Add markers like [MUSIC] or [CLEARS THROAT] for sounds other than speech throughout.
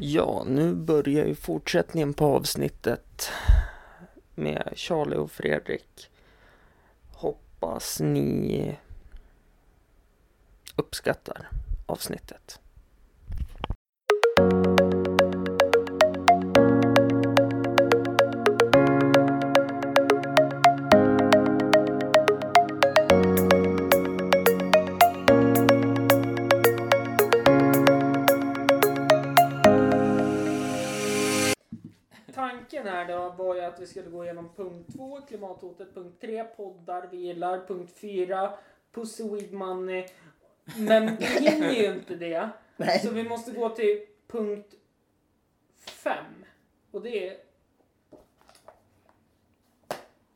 Ja, nu börjar ju fortsättningen på avsnittet med Charlie och Fredrik. Hoppas ni uppskattar avsnittet. Att vi skulle gå igenom punkt 2, klimathotet, punkt 3, poddar vi gillar, punkt 4, pussy weed money. Men vi hinner ju inte det. [LAUGHS] Nej. Så vi måste gå till punkt 5. Och det är...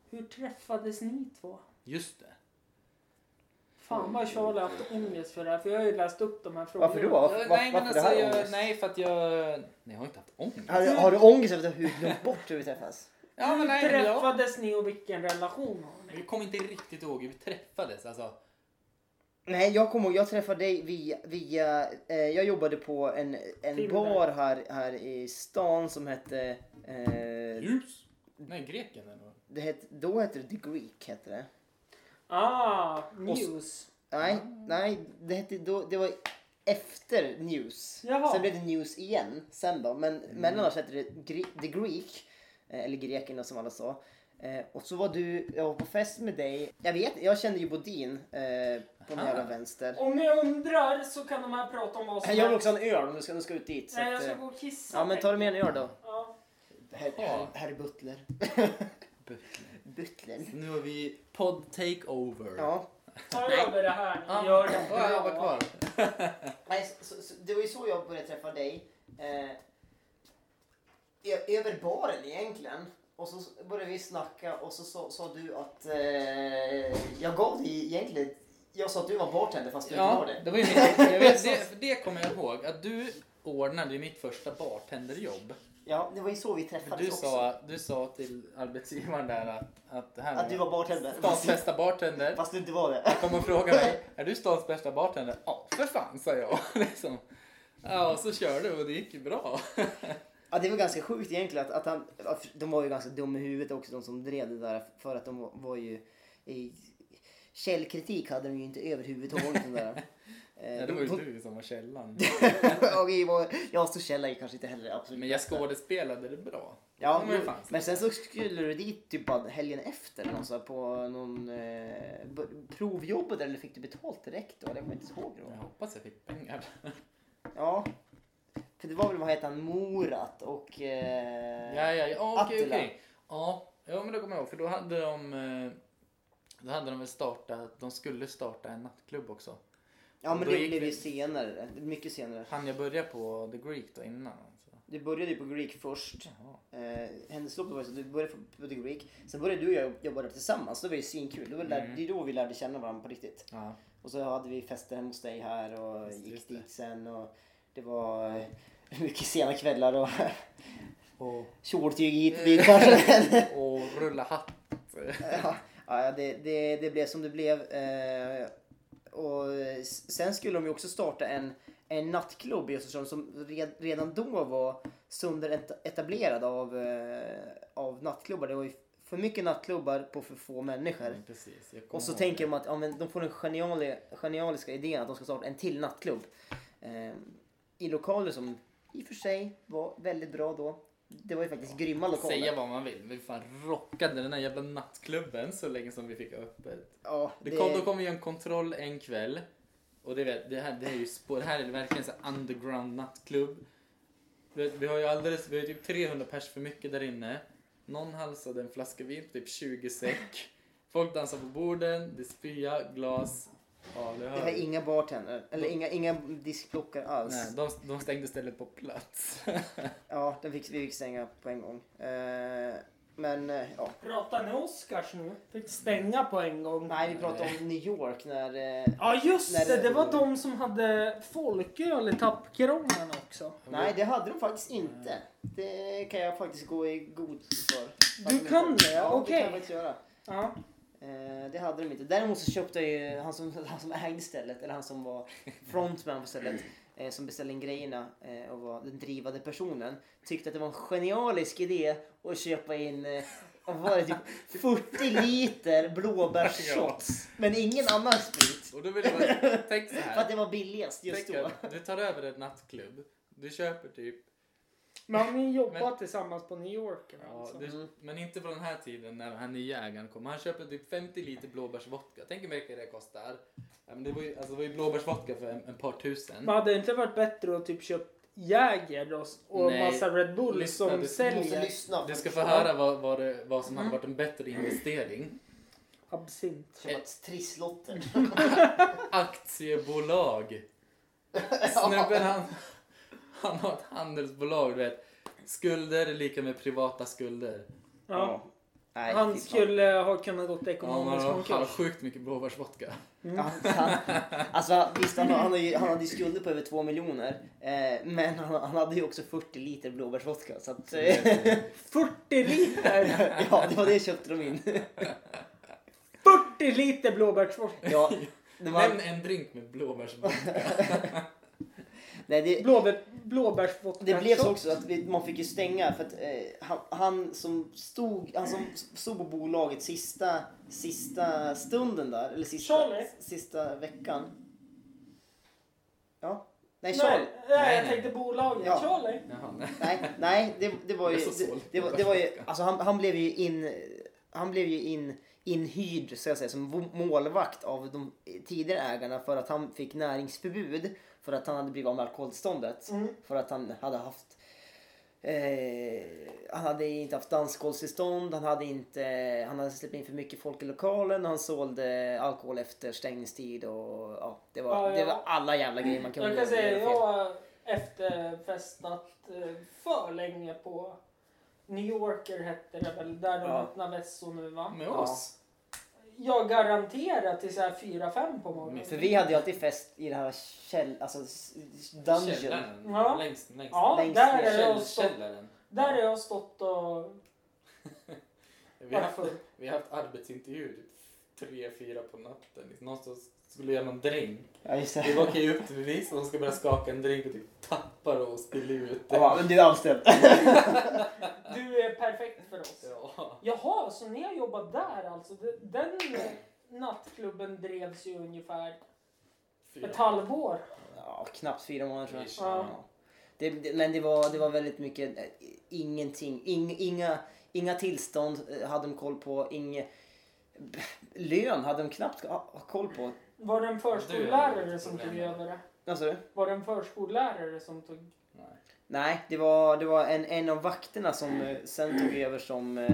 Hur träffades ni två? Just det. Fan vad Charlie har haft ångest för det här, för jag har ju läst upp de här frågorna. Varför då? Varför, varför, nej, men varför det alltså, här jag, ångest? nej, för att jag... Nej, jag har inte haft ångest. Har, du- har du ångest över att du glömt bort hur vi träffas? Ja, men nej, träffades ni och vilken relation har jag ni? kommer inte riktigt ihåg hur vi träffades. Alltså, Nej, jag kommer ihåg, jag träffade dig via, via eh, jag jobbade på en, en bar här, här i stan som hette, eh, ljus? Nej, greken eller vad? det hette, då hette det The Greek hette det. Ah, news. Nej, nej, det hette då, det var efter News. Jaha. Sen blev det News igen sen då, men men annars hette det Gre- The Greek, eller Grekerna som alla sa. Eh, och så var du, jag var på fest med dig. Jag vet, jag kände ju Bodin eh, på den Aha. jävla vänster. Om ni undrar så kan de här prata om vad som Jag vill också ha en öl om du ska, du ska ut dit. Så Nej, jag att, ska eh, gå och kissa. ja men ta med en öl då. Ja. Herr, herr, herr Butler. [LAUGHS] Butler. Butler. Så nu har vi podd takeover. Ja. Ta över det här. Ni Ja, gör det ja, jag var bra. kvar. Nej, så, så, det var ju så jag började träffa dig. Eh, över baren egentligen. Och så började vi snacka och så sa, du att eh, jag gav dig egentligen jag sa att du var bartender fast du inte Ja, var det. det var ju mitt, jag vet, [LAUGHS] det, det kommer jag ihåg. Att du ordnade ju mitt första bartenderjobb. Ja, det var ju så vi träffades Du också. sa, du sa till arbetsgivaren där att, att det här att du var bartender. stans bästa bartender. Fast du inte var det. Han kom och frågade mig, är du stans bästa bartender? Ja, för fan, sa jag. [LAUGHS] Liksom. Ja, och så körde och det gick ju bra. Ja, det var ganska sjukt egentligen att, att han, att de var ju ganska dumma i huvudet också de som drev det där för att de var, ju i källkritik hade de ju inte överhuvudtaget den där. [LAUGHS] Eh, Ja, det var ju du som var källan. [LAUGHS] var, jag så källa är kanske inte heller absolut Men jag skådespelade det bra. Ja, men men, sen så skulle du dit typ bara helgen efter något så här på någon eh, provjobb eller fick du betalt direkt då? Det kommer jag inte ihåg. Jag Då. hoppas jag fick pengar. Ja. För det var väl, vad hette han, Morat och... Eh, Ja, ja, ja okej, Attila. okej. Ja, ja, men det kommer jag ihåg. För då hade de... eh, Då hade de väl startat, de skulle starta en nattklubb också. ja men då det gick blev vi- ju senare, mycket senare. Han jag började på The Greek då innan alltså. Det började ju på Greek först. Jaha. Eh, händelseförloppet var ju så att du började på The Greek. Sen började du och jag jobba där tillsammans. Det var ju svinkul. Det var där- Mm. det är då vi lärde känna varandra på riktigt. Ja. Och så hade vi fester hemma hos dig här och Just- gick det. dit sen. Och det var eh, [LAUGHS] mycket sena kvällar och [LAUGHS] Och, [LAUGHS] kjoltyg hit och dit kanske. och rulla hatt. ja, ja, det, det, det blev som det blev. Eh, och sen skulle de ju också starta en, en nattklubb i Östersund som red, redan då var sönderetablerad av, eh, av nattklubbar. Det var ju för mycket nattklubbar på för få människor. Ja, precis. Och så tänker det. de att ja, men de får den geniali, genialiska idén att de ska starta en till nattklubb. I lokaler som i och för sig var väldigt bra då. Det var ju faktiskt grymma lokaler. Säga vad man vill, men vi fan rockade den här jävla nattklubben så länge som vi fick öppet. Ja, Det kom, då kom vi en kontroll en kväll. Och det, det, här, det, är ju spår, det här är verkligen så här underground nattklubb. Vi, vi har ju alldeles, vi har typ 300 pers för mycket där inne. Någon halsade en flaska vin, typ 20 säck. Folk dansar på borden, det är spya, glas. Ja, det Det har vi. inga bartender, eller inga, inga diskplockare alls. Nej, de, de stängde stället på plats. [LAUGHS] Ja, den fick, vi fick stänga på en gång. Eh, men eh, ja. Pratar ni Oscars nu? Fick stänga på en gång. Nej, vi pratade om New York när... Eh, Ja just När det, det- det var de som hade folköl i tappkranen också. nej, det hade de faktiskt inte. Det kan jag faktiskt gå i god för. Du kan det? Ja, det kan Okej. jag faktiskt göra. Ja. Eh, det hade de inte. Däremot så köpte jag ju han som, [LAUGHS] han som ägde stället, eller han som var frontman på stället. eh, som beställde in grejerna eh, och var den drivande personen tyckte att det var en genialisk idé att köpa in eh, var det, typ 40 liter blåbärsshots. Men ingen annan sprit. Och då vill jag bara, tänk så För att här. det var billigast just Tänk då. att du tar över ett nattklubb. Du köper typ, Men har ni jobbat Men- tillsammans på New York? ja, Alltså? Mm. men inte på den här tiden när den här nya ägaren kom. Han köper typ 50 liter blåbärsvodka. Tänk hur mycket det kostar. Ja, men det, var ju, alltså, det var ju blåbärsvodka för en, en par tusen. Men hade det inte varit bättre att typ köpt Jäger och, och Nej. massa Red Bull Lyssna, som du säljer lyssna. Du ska få höra vad, vad, det, vad som hade varit en bättre investering. absint? Köpa trisslotter. [LAUGHS] Aktiebolag. [LAUGHS] Snubben han, [LAUGHS] han har ett handelsbolag, du vet. Skulder är lika med privata skulder. Ja. Nej, Han fy fan. skulle ha kunnat gått Ja, ekonomisk han, har, han har konkurs. sjukt mycket blåbärsvodka. Ja, han, alltså visst, han, han, har ju, han hade ju skulder på över två miljoner. Eh, men han, han hade ju också 40 liter blåbärsvodka. Så att, eh, [LAUGHS] 40 liter! ja, det var det köpte de in. [LAUGHS] 40 liter blåbärsvodka! Ja, det, var, Men en drink med blåbärsvodka. Nej, det, Blåbär, blåbärsvodka. det blev så också att vi, man fick ju stänga för att eh, han, han som stod han som stod på bolaget sista, sista stunden där, eller sista, Charlie? sista veckan. Ja. Nej, Charlie. Nej, jag tänkte bolaget. Ja. Charlie? Jaha, nej. Nej, nej det, det var ju... Det Det, det, var, det var ju alltså han, han blev ju in... Han blev ju in, inhyrd så jag säga, som målvakt av de tidigare ägarna för att han fick näringsförbud. För att han hade blivit av med alkoholståndet. Mm. För att han hade haft... Eh, han hade inte haft dansgolvstillstånd, han hade inte... Han hade släppt in för mycket folk i lokalen, han sålde alkohol efter stängningstid och ja, det var, Ja, ja. det var alla jävla grejer man kunde Jag kan säga, göra jag fel. har efterfestat eh, för länge på New Yorker hette det väl, där de Ja. öppnar Vesso nu va? Med Ja. oss? Jag garanterar till så här 4-5 på morgonen. För vi hade ju alltid fest i det här käll... Alltså dungeon. Källaren. Ja. Längst, längst. Ja, längst där ner. är jag Käll, stått, källaren. där har jag stått och [LAUGHS] Vi har, haft, vi har haft arbetsintervju typ tre, fyra på natten. Någon som skulle göra någon drink. Ja, just Vi det. åker ju upp till bevis och de ska börja skaka en drink och typ tappar och spiller ut det. Ja, men du är anställd. [LAUGHS] Du är perfekt för oss. Ja. Jaha, så ni har jobbat där alltså? Det- Den nattklubben drevs ju ungefär Fyra. ett halvår. Ja, knappt fyra månader tror jag. Ja. Det, det, men det var, det var väldigt mycket, eh, ingenting. Ing, inga, inga tillstånd eh, hade de koll på. Inge, lön hade de knappt ha, ha koll på. Var det en förskollärare som tog över det? Vad sa du? Var det en förskollärare som tog... Nej. Nej, det var, det var en, en av vakterna som eh, sen tog över som, eh,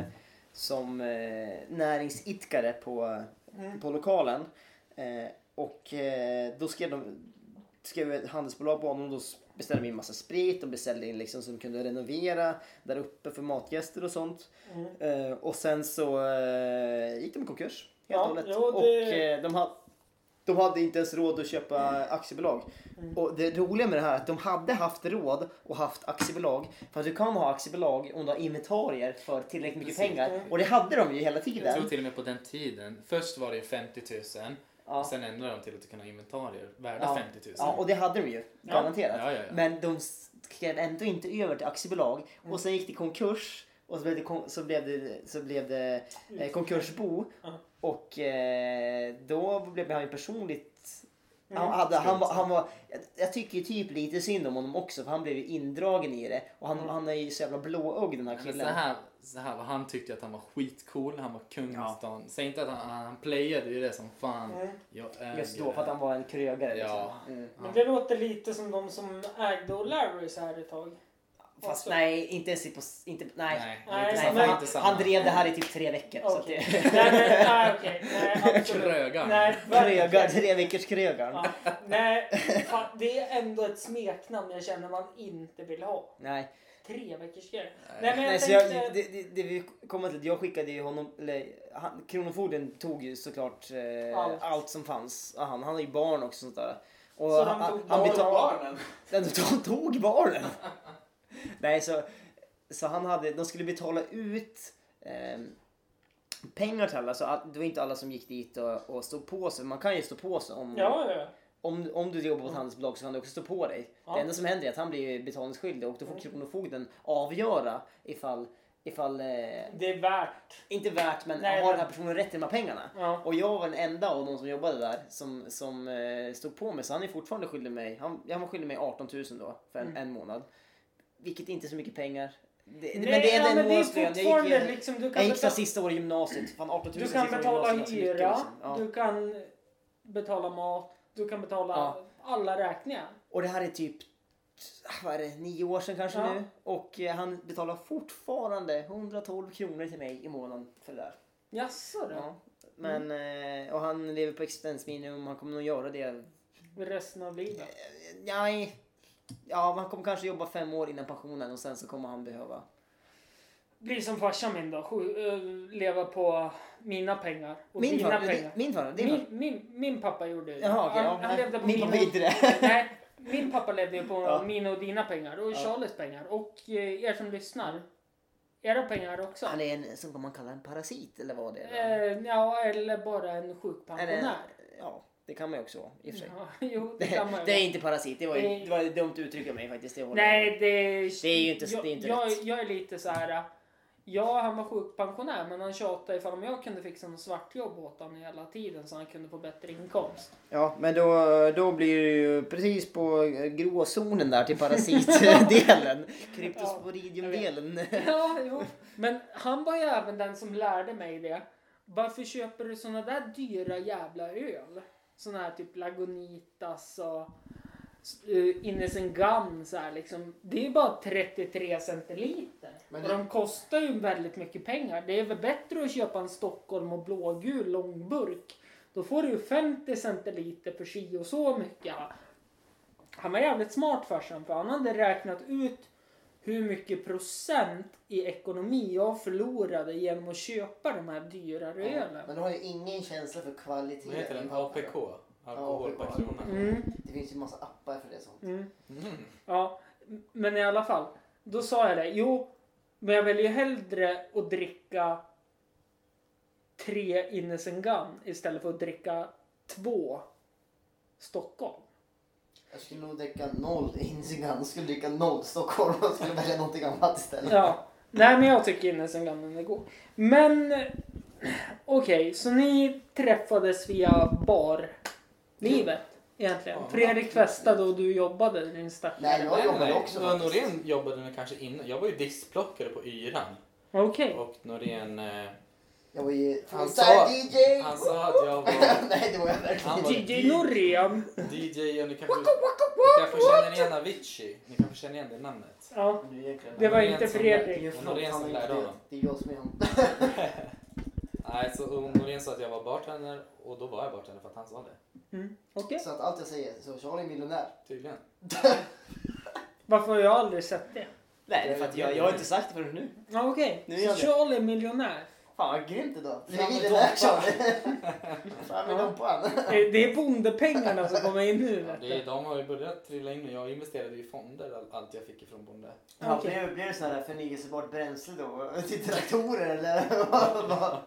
som eh, näringsidkare på, Mm. på lokalen. Och då skrev de skrev ett handelsbolag på honom. Då beställde vi in massa sprit. De beställde in liksom som kunde renovera där uppe för matgäster och sånt. Mm. Och sen så gick de i konkurs. Helt Ja, och hållet. jo, det- Och de, ha, de hade inte ens råd att köpa aktiebolag. Mm. Och det roliga med det här är att de hade haft råd och haft aktiebolag. För att du kan ha aktiebolag om du har inventarier för tillräckligt mycket Precis. pengar. Och det hade de ju hela Jag tiden. tror till och med på den tiden. Först var det ju 50 000. Ja. Sen ändrade de till att du kan ha inventarier värda Ja. 50 000. Ja, och det hade de ju. Garanterat. Ja, ja, ja. Men de skrev ändå inte över till aktiebolag. Mm. Och sen gick det konkurs. Och så blev det, så blev det, så blev det eh, konkursbo. Och eh, då blev han ju personligt... Mm. Han, hade, han, var, han var, jag, jag tycker ju typ lite synd om honom också för han blev ju indragen i det. Och han, Mm. han är ju så jävla blåögd den här Men så killen. här, så här var han tyckte att han var skitcool, han var kung Ja. stan. Säg inte att han, han playade ju det som fan. Mm. Jag äger Just då för att han var en krögare. Liksom. Ja. Mm. Men det låter lite som de som ägde O'Larrys här ett tag. Fast nej, inte ens på... Inte, nej. Nej, Nej, inte Nej, samma, inte samma. han, han drev det här i typ tre veckor. Så att det, [LAUGHS] nej, men, nej, okej. Nej. Krögan. Nej, tre veckors krögaren. Ja, nej, fan, det är ändå ett smeknamn jag känner man inte vill ha. Nej. Tre veckors grej. Nej. Nej, men jag Nej, så tänkte... jag, det, det, det vi kommer till, jag skickade ju honom, eller han, Kronofogden tog ju såklart eh, Allt. allt. som fanns. Han, han har ju barn också sånt där. Och Så de han, tog han, barnen. Tog, tog barnen. [LAUGHS] Nej, så, så han hade, de skulle betala ut eh, pengar till alla. Så att, det var inte alla som gick dit och, och stod på sig. Man kan ju stå på sig om, Ja, ja. om, om du jobbar på ett handelsbolag så kan du också stå på dig. Det enda som händer är att han blir betalningsskyldig och då får Kronofogden avgöra ifall, ifall eh, Det är värt. inte värt men Nej, har den här personen rätt till de här pengarna? Ja. Och jag var den enda av de som jobbade där som, som eh, stod på mig så han är fortfarande skyldig mig, han, han var skyldig mig 18 000 då för en, Mm. en månad. Vilket inte är så mycket pengar. Det, Nej, men det är ja, en månadslön. Jag gick, liksom, du jag kan, gick så betala, sista året i gymnasiet. Fan 18 000 du kan betala hyra, liksom. Ja. du kan betala mat, du kan betala Ja. alla räkningar. Och det här är typ vad är det, nio år sedan kanske Ja. nu. Och eh, han betalar fortfarande 112 kronor till mig i månaden för det där. Jaså du? Ja. Men, eh, och han lever på existensminimum. Han kommer nog göra det. Resten av livet. Eh, Nej. Ja, man kommer kanske jobba fem år innan pensionen och sen så kommer han behöva. Bli som farsan min då. Eh, leva på mina pengar. Och Min dina far, pengar. min far, din Min, min, min pappa gjorde det. Jaha, okej. han, ja, han levde på Min mina... pappa inte det. [LAUGHS] Nej, min pappa levde ju på Ja. mina och dina pengar och Ja. Charlies pengar. Och eh, er som lyssnar. Era pengar också. Han är en, som man kallar en parasit eller vad det är. Eh, ja, eller bara en sjukpensionär. ja, det kan man ju också vara i och för sig. Ja, [LAUGHS] jo, det kan man ju det är inte parasit. Det var, ju, Det- var ett dumt uttryck av mig faktiskt. Det Nej, det, Det är ju inte- jag, det är inte jag, rätt. jag är lite så här. Ja, han var sjukpensionär men han tjatade ifall om jag kunde fixa något svartjobb åt honom hela tiden så han kunde få bättre inkomst. Ja, men då, då blir det ju precis på gråzonen där till parasitdelen. [LAUGHS] Kryptosporidiumdelen. Ja, jo. Men han var ju även den som lärde mig det. Varför köper du såna där dyra jävla öl? Såna här typ Lagunitas och uh, Innocent Gun så här liksom. Det är bara 33 centiliter. Men och det- de kostar ju väldigt mycket pengar. Det är väl bättre att köpa en Stockholm och blågul långburk. Då får du ju 50 centiliter för si och så mycket. Han var jävligt smart farsan för han hade räknat ut hur mycket procent i ekonomi jag förlorade genom att köpa de här dyrare ölen. Men du har ju ingen känsla för kvalitet. Vad heter den? APK? Alkohol per APK. krona. Mm, Det finns ju massa appar för det sånt. mm. Mm. Ja, men i alla fall. Då sa jag det. Jo, men jag väljer ju hellre att dricka tre Innocent Gun istället för att dricka två Stockholm. Jag skulle nog dricka noll [LAUGHS] Insigan. Jag skulle dricka noll Stockholm. Jag skulle välja någonting annat istället. Ja. Nej, men jag tycker Gun är god. Men okej, så ni träffades via barlivet egentligen? Ja. Fredrik festade och du jobbade din stackare. Nej, jag Nej, jobbade nej. också Så faktiskt. Norén jobbade kanske innan. Jag var ju diskplockare på Yran. Okej. Och Norén, eh, Jag var ju Han freestyle sa- DJ! han sa att jag var [LAUGHS] Nej, det var jag verkligen DJ Norén. DJ och ni kanske, ni kanske känner igen Avicii. Ni kanske känner igen det namnet. Ja, det var inte Fredrik. Det är Och Norén som är lärde honom. Det är jag som är han. [LAUGHS] Nej, så Norén sa att jag var bartender och då var jag bartender för att han sa det. Mm. Okej. Så att allt jag säger, så Charlie är miljonär. Tydligen. [LAUGHS] Varför har jag aldrig sett det? Nej, det är för att jag, jag har inte sagt det förrän nu. Ja, Okej, Nu är så. Charlie är miljonär. Fan vad grymt. Du Fram är Tompa. Charlie. Fram med. Eh, [LAUGHS] Det är bondepengarna som kommer in nu. Ja, det, är- de har ju börjat trilla in jag investerade i fonder all- allt jag fick ifrån bonde. Ja, Okej. blir, blir det sån här förnyelsebart bränsle då? Till traktorer eller? [LAUGHS]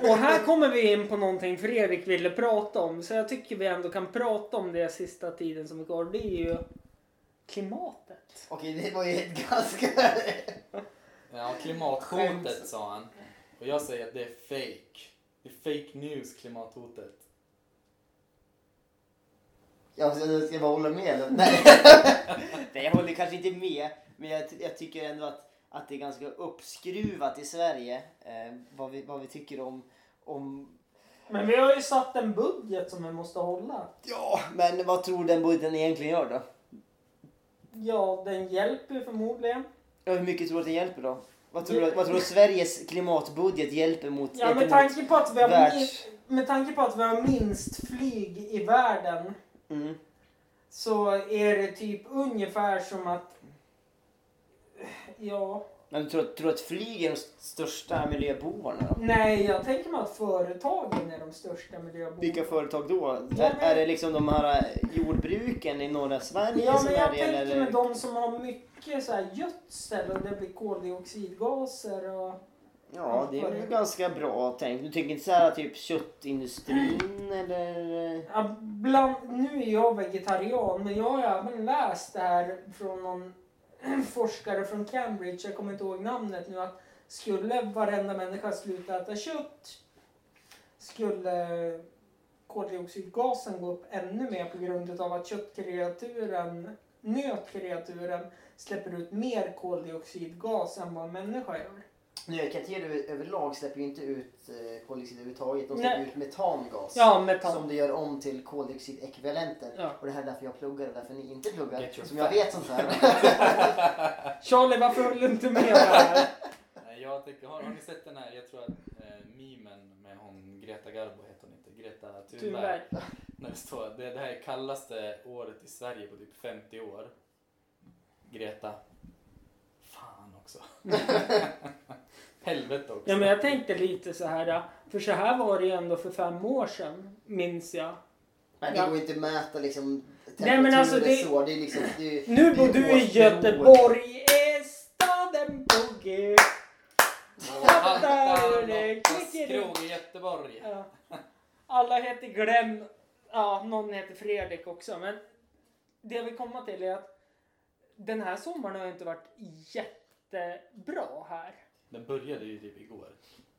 Och här kommer vi in på någonting Fredrik ville prata om. Så jag tycker vi ändå kan prata om det sista tiden som är kvar. Det är ju klimatet. Okej, det var ju ett [LAUGHS] ganska... Ja, klimathotet sa han. Och jag säger att det är fake. Det är fake news, klimathotet. Jag ska, jag ska bara hålla med eller? Nej. [LAUGHS] Nej, jag håller kanske inte med. Men jag, jag tycker ändå att, att det är ganska uppskruvat i Sverige. Eh, vad, vi, vad vi tycker om, om... Men vi har ju satt en budget som vi måste hålla. Ja, men vad tror den budgeten egentligen gör då? Ja, den hjälper ju förmodligen. Ja, hur mycket tror du att den hjälper då? Vad tror, du, vad tror du Sveriges klimatbudget hjälper mot? Ja, med tanke på att vi har, världs- med tanke på att vi har minst flyg i världen Mm. så är det typ ungefär som att... Ja... Men du tror, tror att flyg är de största miljöbovarna då? Nej, jag tänker mig att företagen är de största miljöbovarna. Vilka företag då? Ja, är, men- är det liksom de här jordbruken i norra Sverige Ja, men är jag tänker eller? med de som har mycket så här gödsel och det blir koldioxidgaser och... Ja, det är väl ganska bra tänkt. Du tänker inte så här typ köttindustrin eller? Ja, bland, nu är jag vegetarian men jag har även läst det här från någon [CLEARS THROAT] forskare från Cambridge, jag kommer inte ihåg namnet nu, att skulle varenda människa sluta äta kött skulle koldioxidgasen gå upp ännu mer på grund av att köttkreaturen, nötkreaturen, släpper ut mer koldioxidgas än vad en människa gör. Nötkreatur överlag släpper ju inte ut eh, koldioxid överhuvudtaget. De släpper Nej. ut metangas. Ja, metan. Som det gör om till koldioxidekvivalenter. Ja. Och det här är därför jag pluggar och därför ni inte pluggar. Som jag vet sånt här. [LAUGHS] Charlie, varför höll du inte med här? Nej, Jag tänker, har, har ni sett den här, jag tror att eh, memen med hon Greta Garbo heter hon inte, Greta Thunberg. När det står, det, det här är kallaste året i Sverige på typ 50 år. Greta. Fan också. [LAUGHS] Helvete också. Ja, men jag tänkte lite så här, för så här var det ju ändå för fem år sedan, minns jag. Men det går inte att mäta liksom Nej, men alltså, det- så. Det är liksom, det är, Nu bor du i. Göteborg, är staden på G. Krog i Göteborg. Ja. Alla heter Glenn, ja, någon heter Fredrik också, men det jag vill komma till är att den här sommaren har inte varit jättebra här. Den började ju typ igår.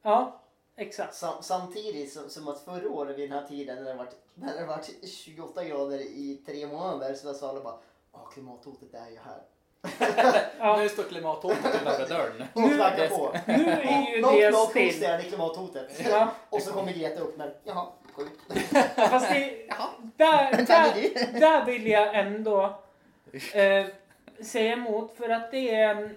Ja, exakt. Sam, samtidigt som, som att förra året vid den här tiden när det varit, när det varit 28 grader i tre månader så sa alla bara Åh, klimathotet är ju här. [LAUGHS] Ja. Nu står klimathotet utanför dörren. [LAUGHS] Och Nu- knackar på. Nu är ju Knock, det knock, still. hostar det klimathotet. Ja, Och så kommer Greta upp men jaha, sjukt. [LAUGHS] fast det, där, där, där vill jag ändå eh, säga emot för att det är en,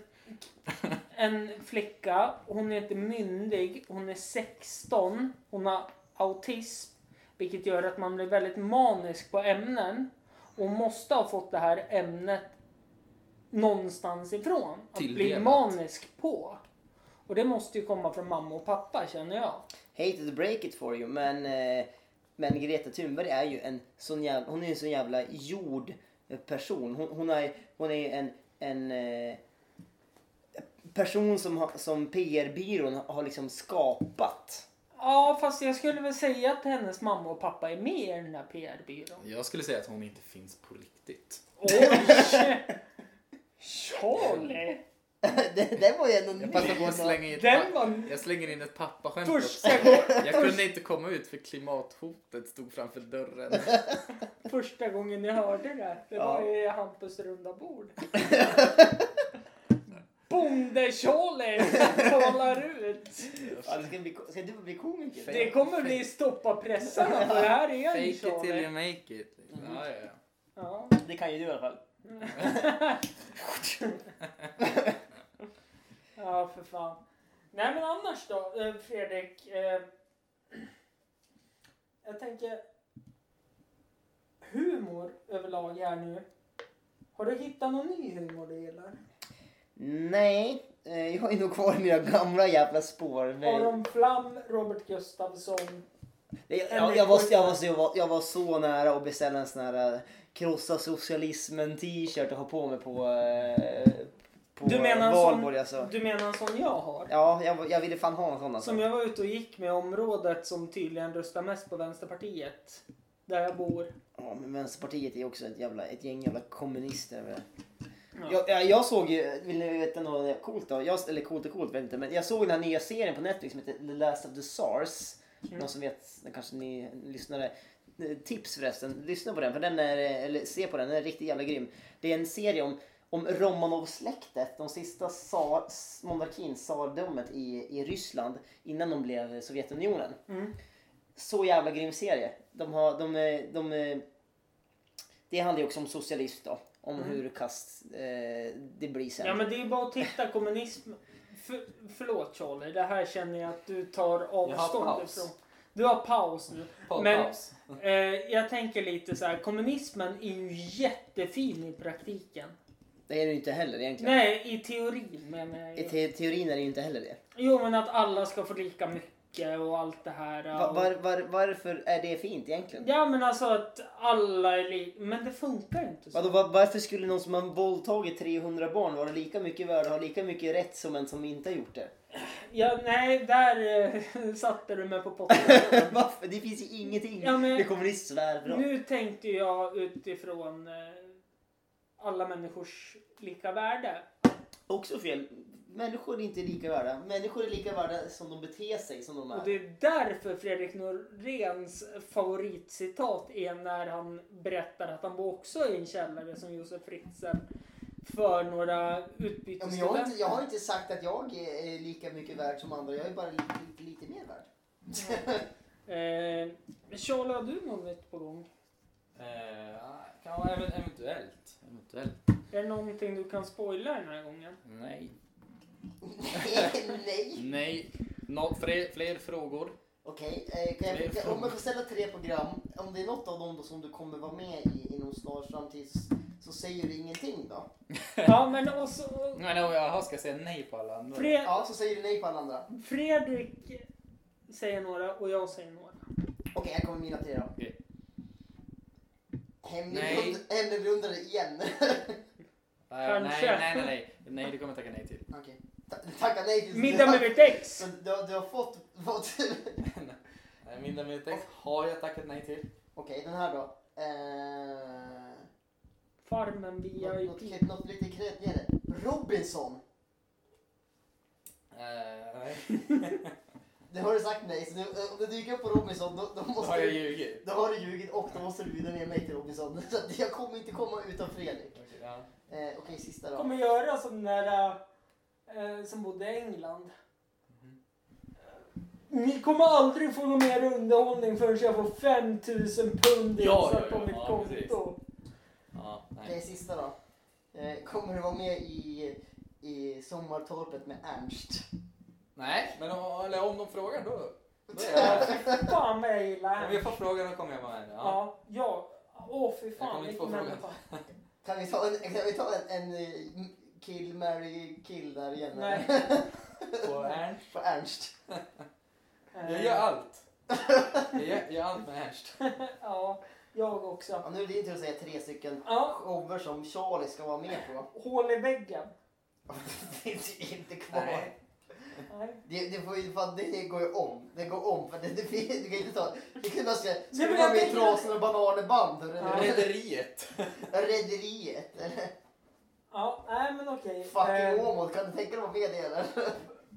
en flicka, hon är inte myndig, hon är 16, hon har autism vilket gör att man blir väldigt manisk på ämnen och måste ha fått det här ämnet någonstans ifrån. Att bli Tilldelat. manisk på. Och det måste ju komma från mamma och pappa känner jag. Hate to break it for you men, eh, men Greta Thunberg är ju en sån jävla, hon är en sån jävla jord person. Hon, hon är, hon är en, en eh, person som, som PR-byrån har liksom skapat. Ja, fast jag skulle väl säga att hennes mamma och pappa är med i den här PR-byrån. Jag skulle säga att hon inte finns på riktigt. Oj! [LAUGHS] Charlie! [LAUGHS] det, det var ju ändå Jag passar på att slänga in Den var jag slänger in ett pappaskämt första, också. Jag kunde inte komma ut för klimathotet stod framför dörren. första gången jag hörde det. Det var Ja. i Hampus runda bord. [LAUGHS] Bonde-Charlie talar ut. Ja, det ska, bli, ska du bli komiker? Det kommer bli stoppa pressarna för det här är Fake en it till you make it. Ja, ja, ja. Ja. Det kan ju du i alla fall. [LAUGHS] ja, för fan. Nej men annars då, eh, Fredrik. Eh, jag tänker humor överlag här nu. Har du hittat någon ny humor du gillar? Nej, eh, jag är nog kvar i mina gamla jävla spår. Men... Aron Flam, Robert Gustafsson. Jag, jag, var, jag, var, så- jag, var, jag var så nära att beställa en sån här eh, krossa socialismen t-shirt och ha på mig på, eh, på Du menar en valborg sån, alltså. du menar en sån jag har? Ja, jag, jag ville fan ha en sån alltså. Som jag var ute och gick med området som tydligen röstar mest på Vänsterpartiet. Där jag bor. Ja, men Vänsterpartiet är också ett, jävla, ett gäng jävla kommunister. väl. Ja. Jag, jag, såg ju, vill ni veta något coolt då? Jag, eller coolt och coolt vet jag inte, men jag såg den här nya serien på Netflix som heter The Last of the Sars. Mm. Någon som vet, kanske ni lyssnare. Eh, Tips förresten, lyssna på den för den är, eller se på den, den är riktigt jävla grym. Det är en serie om, om Romanov-släktet, de sista tsar, monarkin, tsardömet i, i Ryssland innan de blev Sovjetunionen. Mm. Så jävla grym serie. De har, de, de, de, det handlar ju också om socialism då. Om Mm. hur kast eh, det blir sen. Ja men det är bara att titta kommunism. För, förlåt Charlie, det här känner jag att du tar avstånd ifrån. Du har paus nu. Paul Men- Paus. Eh, jag tänker lite så här, kommunismen är ju jättefin i praktiken. Det är det ju inte heller egentligen. Nej, i teorin menar jag I te teorin är det ju inte heller det. Jo men att alla ska få lika mycket och allt det här. Va, var, var, varför är det fint egentligen? Ja men alltså att alla är lika. Men det funkar inte så. Vadå, var, varför skulle någon som har våldtagit 300 barn vara lika mycket värd och ha lika mycket rätt som en som inte har gjort det? [SIGHS] ja, nej, där eh, [LAUGHS] satte du mig på potten. [LAUGHS] Varför? Det finns ju ingenting. Ja, men- Det kommer bli svärbra. Nu tänkte jag utifrån eh, alla människors lika värde. Också fel. Människor är inte lika värda. Människor är lika värda som de beter sig som de Och är. det är därför Fredrik Noréns favoritcitat är när han berättar att han bor också i en källare som Josef Fritzl för några Ja, utbytesstudenter. jag, har inte, jag har inte sagt att jag är lika mycket värd som andra. Jag är bara lite, lite, lite mer värd. [LAUGHS] Eh, Charlie, har du något nytt på gång? Eh, kan eventuellt. Eventuellt. Är det någonting du kan spoila den här gången? Nej. [LAUGHS] Nej. Nej. Nå, fler, fler frågor? Okej, eh, kan jag, Fler kan, om jag får ställa tre program. Om det är något av dem då som du kommer vara med i inom snar framtid så säger du ingenting då. [LAUGHS] Ja, men. Nej, nej, jaha, ska jag säga nej på alla andra? Fred, Ja, så säger du nej på alla andra. Fredrik säger några och jag säger några. Okej, här kommer mina tre då. Okej. Hemlig Nej. rund- hemlig rundare igen. [LAUGHS] Nej, Kanske. nej, nej, nej, nej. Nej, det kommer jag tacka nej till. Okej. Ta- Tacka nej till... Middag med mitt ex! Men du, har- du har fått... fått [LAUGHS] Nej, Middag med ett ex har jag tackat nej till. Okej, den här då. Eh, Farmen något, något, VIP. något lite kreddigare. Robinson. Eh, nej, [LAUGHS] Det har du sagt nej, så nu, eh, om du dyker upp på Robinson då, då då måste har jag du... ljugit. Då har du ljugit och då måste du bjuda ner mig till Robinson. [LAUGHS] Så att jag kommer inte komma utan Fredrik. Okej, ja. Eh, Okej, sista då. kommer göra som den där eh, som bodde i England. Ni kommer aldrig få någon mer underhållning förrän jag får 5000 pund Ja, insatt ja, på ja, mitt ja, konto. precis. Ja, Okej, sista då. Eh, Kommer du vara med i, i Sommartorpet med Ernst? Nej, men om, eller om de frågar då. då är Ja, jag [LAUGHS] fy fan vad jag gillar Om henne. vi får frågan då kommer jag vara med. Ja. Ja, ja. Åh fy Jag fan kommer inte få frågan. Kan vi ta en, kan vi ta en, en eh, kill, marry, kill där igen? Nej. [LAUGHS] På Ernst. På Ernst. Jag gör allt. Jag gör, gör allt med Ernst. [LAUGHS] Ja, jag också. Ja, nu är det din tur att säga tre stycken Ja, shower som Charlie ska vara med på. hål i väggen. [LAUGHS] det är inte kvar. Nej. Nej. Det, det, får ju, fan, det går ju om. Det går om. För det, det, fin- du kan inte ta... Det kan man säga, ska Nej, du vara jag med i Trasorna och Bananerband? eller? Ja. Rederiet. Rederiet? Eller Ja, nej men okej. Fucking Eh, Åmål? Kan du tänka dig att vara med i det eller?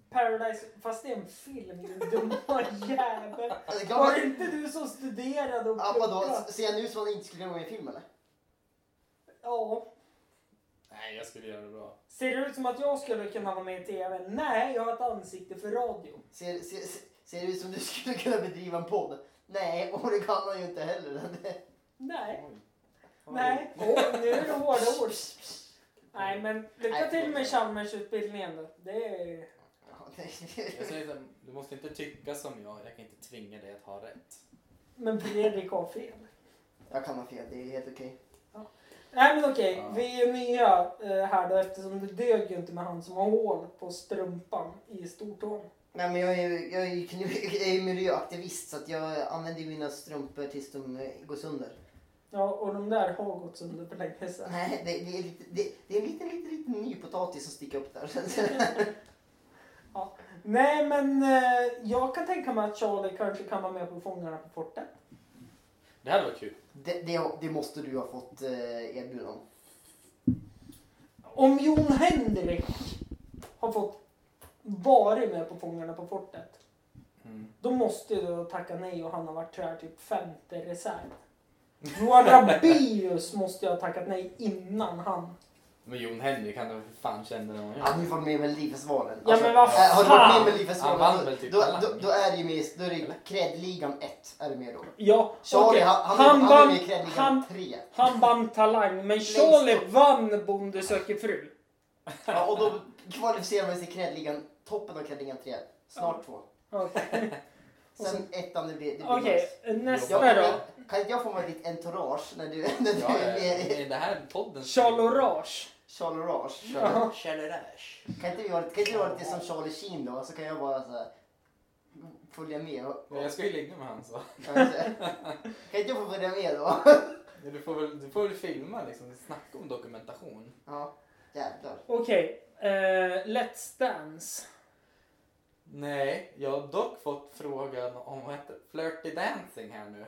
Paradise, fast det är en film din dumma [LAUGHS] jävel. Kan Var det inte du som studerade och Ja, vadå? pluggade? Ser jag nu som att jag inte skulle kunna vara med i en film eller? Ja. Nej, jag skulle göra det bra. Ser det ut som att jag skulle kunna vara med i TV? Nej, jag har ett ansikte för radio. Ser, ser, ser, ser det ut som att du [LAUGHS] skulle kunna bedriva en podd? Nej, och det kan man ju inte heller. [LAUGHS] Nej. Oj. Nej. Åh, nu är det hårda ord. Nej, men lycka Nej, till med. Chalmersutbildningen då. Det är... Ja, det- Jag säger så här, du måste inte tycka som jag. Jag kan inte tvinga dig att ha rätt. Men Fredrik har fel. Jag kan ha fel, det är helt okej. Nej men okej, Ja. vi är ju nya eh, här då eftersom det dög ju inte med han som har hål på strumpan i stortån. Nej men jag är ju jag är, [LAUGHS] jag är miljöaktivist så att jag använder mina strumpor tills de eh, går sönder. Ja, och de där har gått sönder för länge sedan. Nej, det, det, är, lite, det, det är en liten, liten, liten ny potatis som sticker upp där. [LAUGHS] Nej men eh, jag kan tänka mig att Charlie kanske kan vara med på Fångarna på fortet. Det här var kul. Det, det, det måste du ha fått eh, erbjudande om. Om Jon Henrik har fått varit med på Fångarna på fortet. Mm. Då måste du tacka nej och han har varit här typ femte reserv. Johan Rabaeus måste jag ha tackat nej innan han. Men Jon Henrik, han har för fan vad jag Han har ju varit med i Melodifestivalen. Ja, men vad äh, Har du varit med i fan! Han vann då, väl typ då, då, då är det ju med, då är det Eller? Kredligan 1 är du med då. Ja, Charlie okej. han, han, han, han är vann, med i han, 3. han vann Talang, men Charlie upp. vann Bonde söker fru. Ja, och då kvalificerar man sig till Kredligan, toppen av Kredligan 3. Snart två. Okej, Sen ettan det blir, det blir Okej, nice. nästa Jag, då. kan inte jag få vara ditt entourage när du, när du Ja, är med i. Det här är podden. Charles Rage. Charles Rage? Ja. Kan inte vi vara, kan inte vi vara lite som Charlie Sheen då? Så kan jag bara så här, följa med. Och, Ja, Jag ska ju ligga med han så. kan inte jag få följa med då? Ja, Du får väl, du får väl filma liksom. Snacka om dokumentation. Ja, jävlar. Okej, eh, Let's Dance. Nej, jag har dock fått frågan om vad heter det? Flirty Dancing här nu.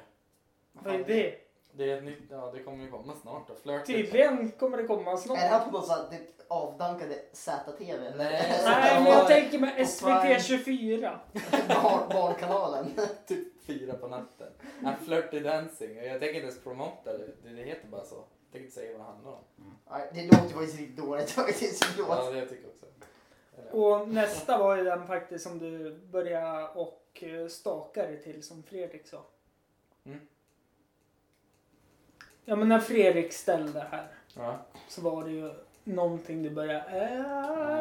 Vad är det? Det är ett nytt, ja det kommer ju komma snart då. Flirty Tydligen kommer det komma snart. Är det här på något sånt typ avdankade ZTV? eller? Nej. Nej, [LAUGHS] men jag tänker med SVT 24. [LAUGHS] Barn, barnkanalen. [LAUGHS] typ fyra på natten. Ja, Flirty Dancing. Jag tänker inte ens promota det. Det det heter bara så. Jag tänker inte säga vad det handlar om. Nej, det låter faktiskt riktigt dåligt faktiskt. Ja, Förlåt. det jag tycker också. Och nästa var ju den faktiskt som du började och eh, staka dig till som Fredrik sa. Mm. Ja men när Fredrik ställde här Ja. så var det ju någonting du började...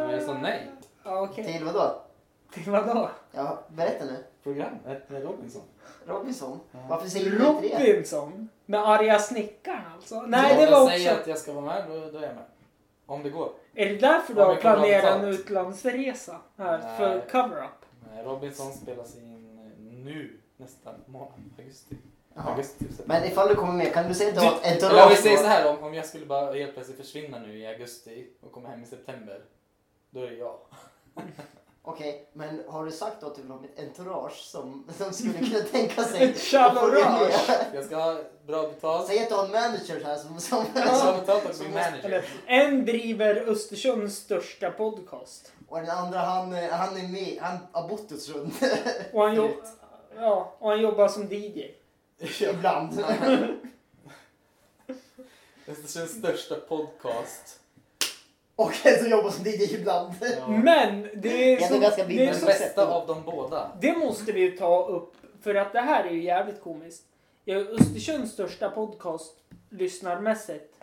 Men jag sa nej. Ja okej. Till vadå? Till vadå? Ja, berätta nu. Programmet med Robinson. Robinson? Ja. Varför säger du inte det? Robinson? Med arga snickaren alltså? Nej Om det jag var säger också... att jag ska vara med, då, då är jag med. Om det går. Är det därför du har planerat en utlandsresa här Nej. för cover-up? Nej, Robinson spelas in nu nästa månad. Augusti. Augusti. så- Men ifall du kommer med, kan du säga att du Du- har ett Eller om vi säger så här, om, om jag skulle bara helt plötsligt försvinna nu i augusti och komma hem i september. Då är det jag. [LAUGHS] Okej, men har du sagt att du vill ha ett entourage som, som skulle kunna [LAUGHS] tänka sig Ett chalourage. Jag ska ha bra betalt. Säg att du har en manager här som... som, Jag ska som ha betalt av som manager. En driver Östersunds största podcast. och den andra han, han är med, han har bott i Östersund. [LAUGHS] Och han, jobb, ja, och han jobbar som DJ. [LAUGHS] Ibland. Östersunds största podcast. Och en som jobbar som DJ ibland. Ja. Men det är Det är så, det, är billigt. Den så, bästa av de båda. det måste vi ju ta upp. För att det här är ju jävligt komiskt. Jag är Östersunds största podcast lyssnarmässigt.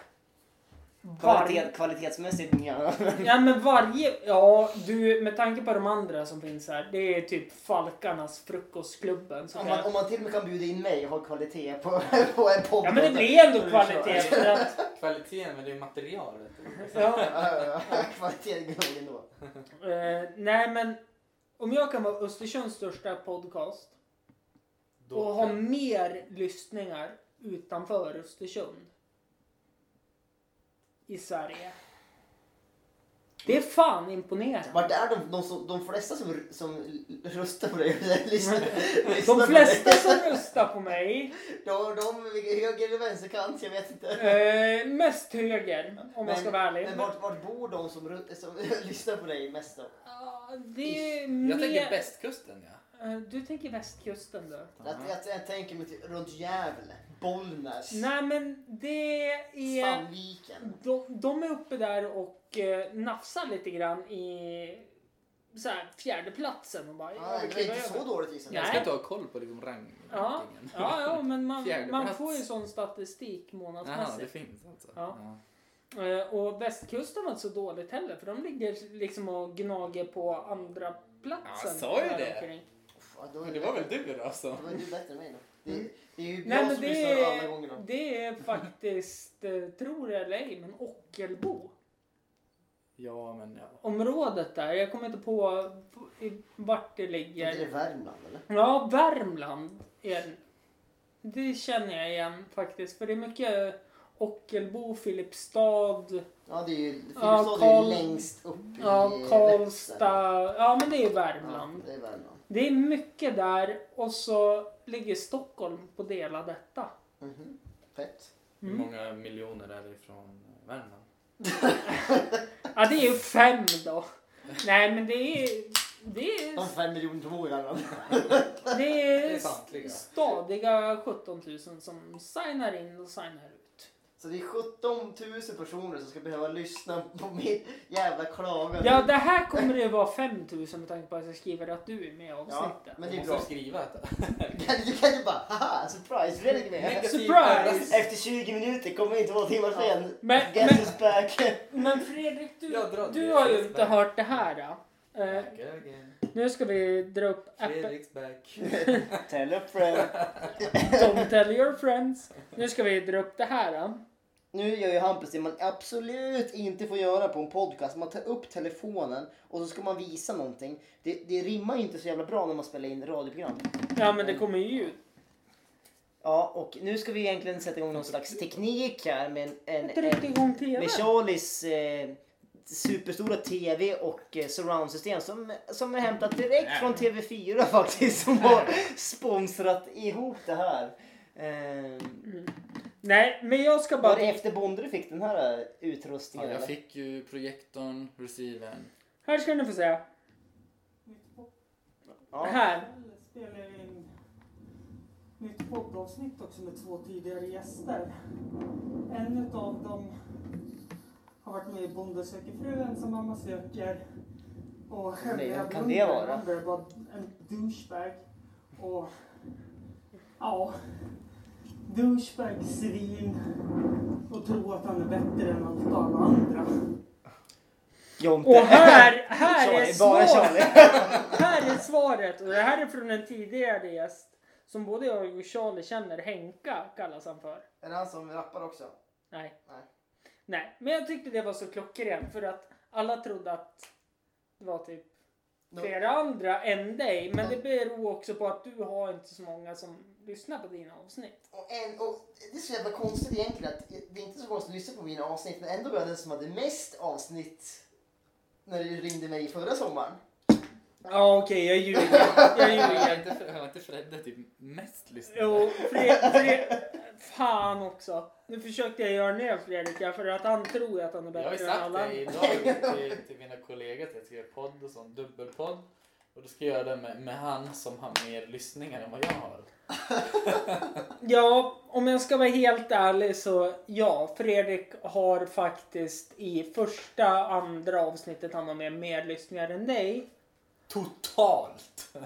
Kvalitet, kvalitetsmässigt, ja. ja men varje, ja du med tanke på de andra som finns här. Det är typ Falkarnas frukostklubben. Så Om man, om man till och med kan bjuda in mig och ha kvalitet på, på en podd. ja men det blir ändå kvalitet. För att, Kvaliteten, men det är material. Vet du. ja. Kvalitet nog ändå. eh, nej men om jag kan vara Östersunds största podcast. Då och ha mer lyssningar utanför Östersund. I Sverige. Det är fan imponerande. Vart är de, de, som, de flesta som, som röstar på dig? [LAUGHS] lyssnar- De flesta som röstar på mig, De, de höger eller vänsterkant, jag vet inte. eh, mest höger om man ska vara ärlig. Men vart, vart bor de som, som [LAUGHS] lyssnar på dig mest då? Ja, det är Jag mer... tänker västkusten ja. Eh, Du tänker västkusten då? Jag, jag, jag tänker mig till, runt Gävle, Bollnäs, Nej men det är... Sandviken. De, de är uppe där och eh, nafsar lite grann i så här, fjärdeplatsen och bara... Ja, ja, vi det är inte så dåligt gissar Nej. Jag ska inte ha koll på liksom rang Ja, ja, ja, men man, Fjärde man får ju sån statistik Jaha, det månadsmässigt. finns alltså. Ja. Eh, Och västkusten var inte så dåligt heller för de ligger liksom och gnager på andra platsen. Ja, jag sa ju det. omkring. Ja, då är Men det var väl du då alltså? Då är du bättre än mig då. Det, det är ju Nej jag men som det lyssnar alla är, gångerna. det är faktiskt, eh, tror det eller ej, men Ockelbo. Ja, men ja. Området där, jag kommer inte på i- vart det Är inte det ligger. Värmland eller? Ja, Värmland är Det känner jag igen faktiskt. För det är mycket Ockelbo, Filipstad, Ja, det är ju, Filipstad är Karl- ju längst upp i ja. Karlstad. Ja, men det är Ja, Värmland. det är Värmland. Det är mycket där och så ligger Stockholm på del av detta. Mhm. Fett. Hur Mm. många miljoner är det ifrån Värmland? [LAUGHS] Ja, det är ju fem då. Nej, men det är... Det De är, fem miljoner som bor i Värmland. det [LAUGHS] Det är är samtliga. stadiga 17 000 som signar in och signar ut. Så det är 17 000 personer som ska behöva lyssna på min jävla klagan. Ja, det här kommer det vara 5 000 med tanke på att jag skriver att du är med i Ja, avsnittet. men Du det är måste bra. skriva [LAUGHS] det. Kan, du kan ju bara haha, surprise, Fredrik är med. Surprise! Efter 20 minuter kommer inte två timmar Ja. sen. Men, Guess men, [LAUGHS] men Fredrik, du, du det. har ju inte hört det här. Då. Eh, Back again. nu ska vi dra upp appen. Fredriks back. [LAUGHS] Tell a friend. Don't tell your friends. Nu ska vi dra upp det här. Då. Nu gör ju Hampus det man absolut inte får göra på en podcast. Man tar upp telefonen och så ska man visa någonting. Det, det rimmar inte så jävla bra när man spelar in radioprogram. Ja, men det kommer ju ut. Ja, och nu ska vi egentligen sätta igång någon slags teknik här med en, en, en med Charlies eh, superstora TV och eh, surroundsystem som, som är hämtat direkt från TV4 faktiskt. Som har [LAUGHS] sponsrat ihop det här. Eh, Nej, men jag ska bara... var det efter Bonde du fick den här eh, Ja, utrustningen? jag eller? fick ju projektorn, receivern. Här ska ni få se. Ja. Här. spelar jag in nytt poddavsnitt också med två tidigare gäster. En utav dem har varit med i Bonde söker fru, ensam mamma söker. Och Nej, vem kan det vara? är bara en douchebag. Och ja, douchebag, svin och tro att han är bättre än allt alla andra. Jonte. Och här, [LAUGHS] här är Charlie, bara svaret. [LAUGHS] Här är svaret. Och det här är från en tidigare gäst. Som både jag och Charlie känner. Henka kallas han för. Är det han som rappar också? Nej. Nej. Nej, men jag tyckte det var så klockrent för att alla trodde att det var typ flera andra än dig. Men det beror också på att du har inte så många som lyssnar på dina avsnitt. Och, en, och det är så jävla konstigt egentligen att det är inte så konstigt att lyssna på mina avsnitt men ändå var jag den som hade mest avsnitt när du ringde mig förra sommaren. Ja okej, jag ljuger. Jag [LAUGHS] Jag ljuger. har inte, har inte Fredde typ mest lyssnat? Jo, Fred, Fred, fan också. Nu försökte jag göra ner Fredrik för att han tror att han är Jag har ju än sagt alla det andra. idag till, till mina kollegor att jag ska göra podd och sånt, dubbelpodd. Och då ska jag göra det med, med han som har mer lyssningar än vad jag har. [LAUGHS] Ja, om jag ska vara helt ärlig så ja, Fredrik har faktiskt i första, andra avsnittet han har med mer lyssningar än dig. Totalt! [LAUGHS]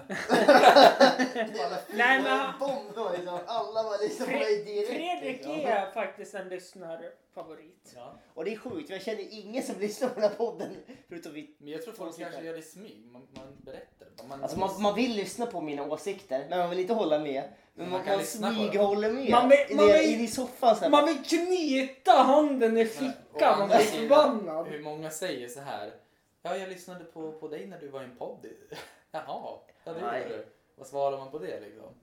Nej, men- Bomb då liksom. Alla var liksom på direkt. Fredrik liksom. är faktiskt en lyssnarfavorit. Ja. Och det är sjukt, jag känner ingen som [LAUGHS] lyssnar på den här podden förutom vi. Men jag tror folk Folk kanske tittar. gör det i smyg. Man, man berättar. Man, Alltså man, man vill lyssna på mina åsikter men man vill inte hålla med. Men Man man, kan man lyssna på smyghåller med. Man vill- I man vill- in i soffan sen. Man vill knyta handen i fickan och andra bli sidan, förbannad. Hur många säger så här. Ja, jag lyssnade på, på dig när du var i en podd. [LAUGHS] Jaha, ja det gjorde du. Vad svarar man på det liksom?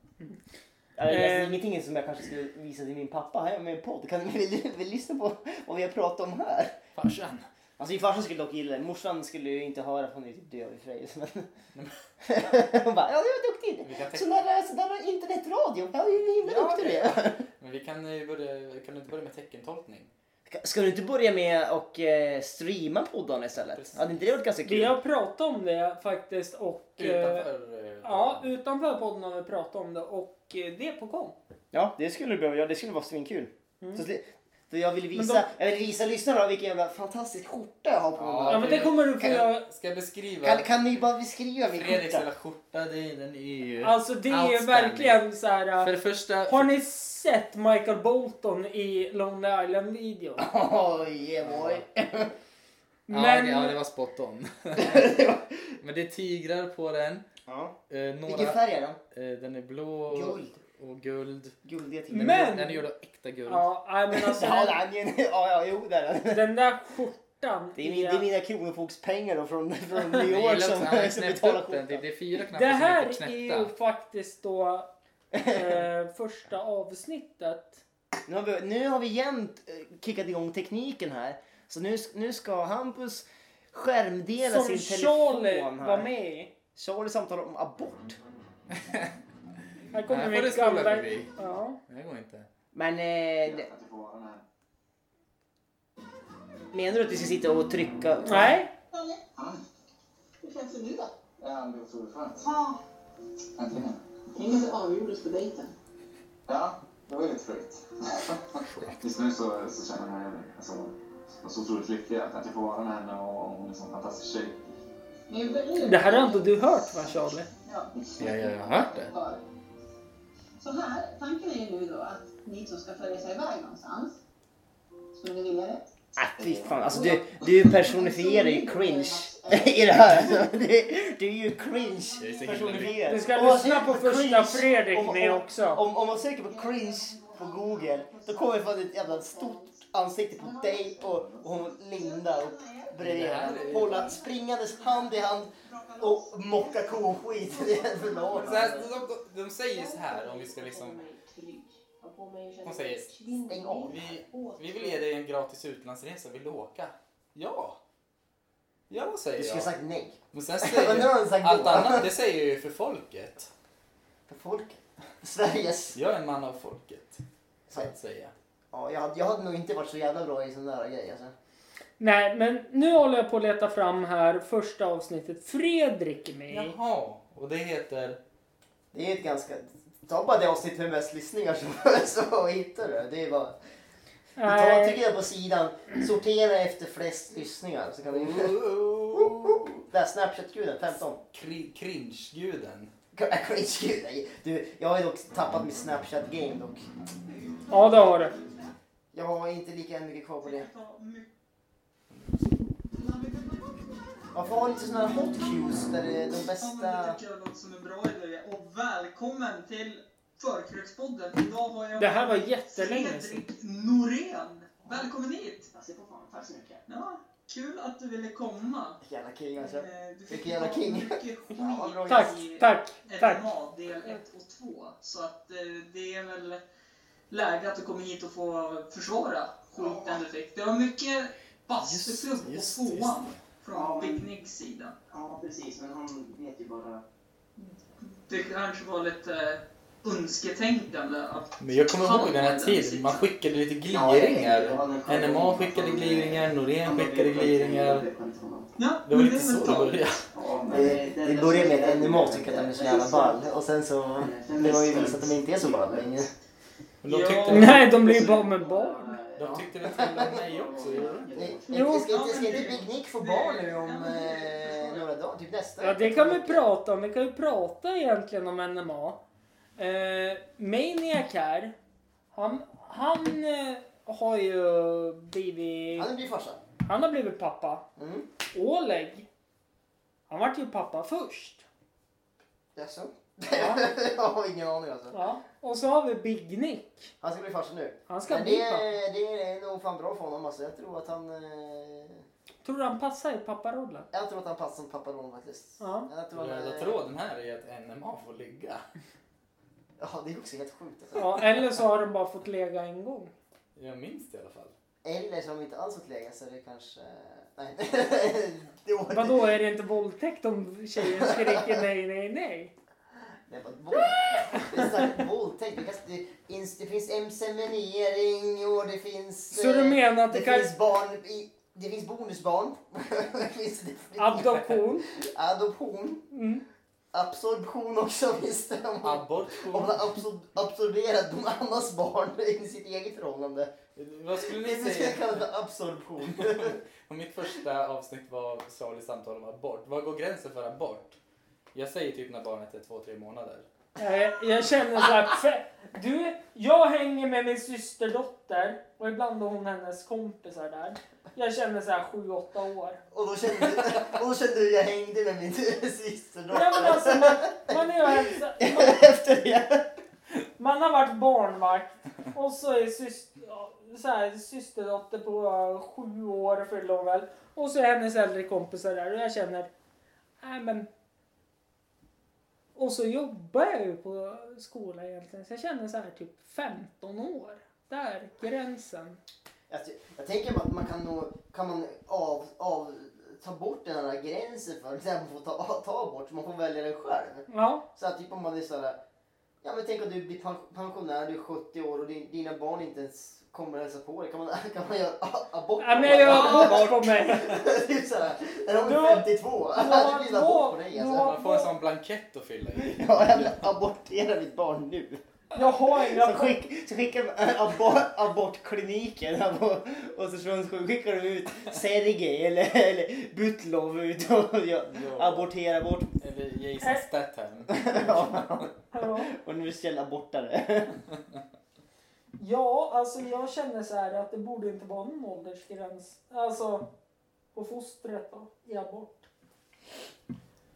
Ja, det är Eh. ingenting som jag kanske skulle visa till min pappa. Här är jag med i en podd. Kan ni vill, vill lyssna på vad vi har pratat om här? Farsan. Alltså min farsa skulle dock gilla det. Morsan skulle ju inte höra för hon är typ döv i Freja. Men... [LAUGHS] Hon bara, ja du är duktig. Sån där, sån där internetradio. Ja, hur himla Ja, duktig du är. Men vi kan ju börja, kan du inte börja med teckentolkning? Ska du inte börja med och eh, streama poddarna istället? Precis. Hade inte det varit ganska Vi kul? har pratat om det faktiskt och... eh, Utanför? eh, Ja, utanför podden har vi pratat om det och eh, det är på gång. Ja, det skulle du behöva göra. Det skulle vara svinkul. Mm. Så För jag vill visa, då- jag vill visa lyssnarna vilken jävla fantastisk skjorta jag har på mig. Ja men det kommer du få göra. Ska jag beskriva? Kan, kan ni bara beskriva min Fredriks skjorta? lilla skjorta, det, den är ju... Alltså det är verkligen så här. För äh, det första... Har ni sett Michael Bolton i Lonely Island videon? [LAUGHS] Oj, yeah boy. Ja, Men det, ja, det var spot on. [LAUGHS] Men det är tigrar på den. Ja. Eh, några, Vilken färg är den? eh, den är blå och Guld. Och guld. Guldiga Den, tigrar. Men- är, den är gjord av äkta guld. ja, nej, men alltså Ja, den, den, ja, ja, jo, där är den. den där skjortan. Det är, min, det är mina kronofogdspengar då från, från [LAUGHS] New jag York som, han som betalar den. Det, skjortan. det är fyra knappar Det som här är är ju faktiskt då eh, [LAUGHS] första avsnittet. Nu har vi, nu har vi jämt eh, kickat igång tekniken här. Så nu, nu ska Hampus skärmdela Som sin telefon Charlie här. var med i. Charlie samtalar om abort. [LAUGHS] Här kommer får mitt gamla... förbi. Ja. Det går inte. Men eh, det, menar du att vi ska sitta och trycka? Nej. Hur känns det nu då? Ja, det är otroligt skönt. Ja, Äntligen. inget avgjordes på dejten. Ja, det var ju lite sjukt. Just nu så, så känner jag mig alltså, så otroligt lycklig att att jag får vara med henne och och hon är en sån fantastisk tjej. Det här har inte du hört va Charlie? Ja. Ja, jag har hört det. Så här, tanken är ju nu då att ni två ska följa sig iväg någonstans. Skulle ni vilja det? Ah, fy fan, alltså du, du personifierar ju cringe [LAUGHS] i det här. Alltså, Du, du är ju cringe personifierad. Du ska lyssna på första Fredrik med också. Om, om man söker på cringe på google då kommer det fan ett jävla stort ansikte på dig och, och hon Linda och bredvid. Hålla springandes hand i hand och mocka koskit. Så här, de, de, säger så här om vi ska liksom... De säger Stäng av. vi, vi vill ge dig en gratis utlandsresa, vill du åka? Ja! Ja, säger Du skulle jag. sagt nej. Men sen säger [LAUGHS] allt annat, det säger jag ju för folket. För folket. Sveriges. Jag är en man av folket. Så att säga. Ja, jag, hade, jag hade nog inte varit så jävla bra i sån där grej alltså. Nej, men nu håller jag på att leta fram här första avsnittet. Fredrik är med i. Jaha, och det heter... Det är ett ganska... Ta bara det avsnitt med mest lyssningar så, [LAUGHS] så hittar du det. Det är bara... Tar, Nej, trycker där på sidan, sortera efter flest lyssningar så kan du... [LAUGHS] Där, Snapchat-guden, 15. Kri- Cringe-guden. [LAUGHS] Cringe-gud, nej. Du, jag har ju dock tappat mitt Snapchat-game dock. ja det har du. Jag har inte lika mycket kvar på det. Man får ha lite sådana här hot cues där det är de Ja, men det bästa... tycker jag låter som en bra idé. Och välkommen till Förkrökspodden. Idag har jag Det här var jättelänge sedan. Fredrik Norén. Välkommen hit! Tack så mycket. Ja, kul att du ville komma. Jävla king alltså. Eh, Du fick Vilken jävla king. mycket skit Ja, Tack, i tack, tack. NMA del 1 och 2. Så att eh, det är väl läge att du kommer hit och får försvara skiten du fick. Det var mycket bastuklubb just- tvåan från Ja, Big Nicks sida. Ja, precis. Men han vet ju bara... Det kanske var lite önsketänkande att Men jag kommer ihåg den här tiden. Man skickade lite Ja, gliringar. Chans. NMA skickade gliringar, Norén skickade gliringar. Ja, Det var lite så det började. Det, det börjar med att NMA tycker att de är så jävla ball och sen så... Det var ju visat att de inte är så ball längre. Men de Ja. tyckte, [LAUGHS] Nej, de blir bara med barn. de tyckte väl till om mig också, gjorde de inte? Nej, Jo. Ska inte, ska inte Big Nick få barn nu om eh, några dagar? Typ nästa Ja, det kan vi prata om. Vi kan ju prata egentligen om NMA. Eh, Maniac här, han, han eh, har ju blivit... Han blir farsa. Han har blivit pappa. Mm. Oleg, han vart ju pappa först. Jaså? Ja. [LAUGHS] jag har ingen aning alltså. Ja. Och så har vi Big Nick. Han ska bli farsa nu. Han ska Men bli det, pappa. det är nog fan bra för honom alltså. Jag tror att han... Eh, Tror du han passar i papparollen? jag tror att han passar som papparoll faktiskt. Ja. Jag tror Röda tråden här är att NMA får ligga. [LAUGHS] Ja, det är också helt sjukt alltså. ja. Eller så har de bara fått lägga en gång. Jag minns det i alla fall. Eller så har de inte alls fått lägga så det kanske... [LAUGHS] Nej. Då- Vadå, är det inte våldtäkt om tjejen skriker nej, nej, nej? Det var. Det våldtäkt. Det, det, det finns inseminering och det finns... Så du eh, menar att det det kan... finns barn i, Det finns bonusbarn. [LAUGHS] det finns Adoption? Adoption. Mm. Absorption också finns det. Om man, om Abortion. man har absor- absorberat någon annans barn i sitt eget förhållande. Vad skulle Det ni ska säga? kallas för absorption. [LAUGHS] Om mitt första avsnitt var salig samtal om abort. Var går gränsen för abort? Jag säger typ när barnet är två, tre månader. Nej, jag känner så här, du, jag hänger med min systerdotter och ibland har hon hennes kompisar där. Jag känner så här 7-8 år. Och då kände, och då kände du jag hängde med min syster. då. Ja, men alltså, man, man, är ju [LAUGHS] Efter det. man har varit barnvakt och så är syster, så här, systerdotter på sju år fyller hon väl. Och så är hennes äldre kompisar där och jag känner, nej men. Och så jobbar jag ju på skola egentligen så jag känner så här typ 15 år. Där, gränsen. Alltså, jag tänker att man kan nog, kan man av, av, ta bort den här gränsen för till exempel få ta, ta bort så man får välja den själv. Ja, Så att typ om man är såhär, ja men tänk att du blir pen- pensionär, du är 70 år och din, dina barn inte ens kommer och hälsa på dig. Kan man, [LAUGHS] kan man göra abort? ja men jag gör abort på mig. [LAUGHS] det är såhär, när de Du är har- 52, du har det blir en abort på dig alltså. Man får en sån blankett att fylla i. Ja, jag vill abortera mitt barn nu. Jag har Så, inga skick, så skickar de abort, abortkliniken och, och så skickar de ut Sergej eller, eller Butlov ut och ja, Ja. abortera bort. Eller Jason Statham. [LAUGHS] Ja, Ja. universell abortare. Ja, alltså jag känner så här att det borde inte vara någon åldersgräns. Alltså på fostret då, i abort.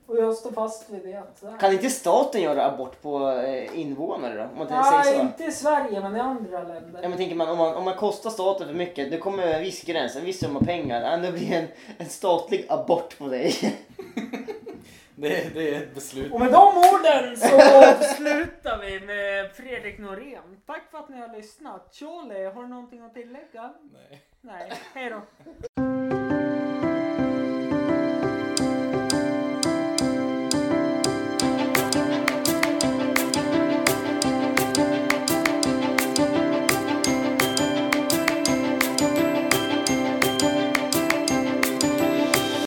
Och jag står fast vid det. så Kan inte staten göra abort på eh, invånare då? Om man inte säger Nej, så? inte i Sverige men i andra länder. Ja, men tänker man, om, man, om man kostar staten för mycket, det kommer en viss gräns, en viss summa pengar. Det blir en, en statlig abort på dig. [LAUGHS] Det, det är ett beslut. Och med de orden så avslutar vi med Fredrik Norén. Tack för att ni har lyssnat. Charlie, har du någonting att tillägga? Nej. Nej, hej då.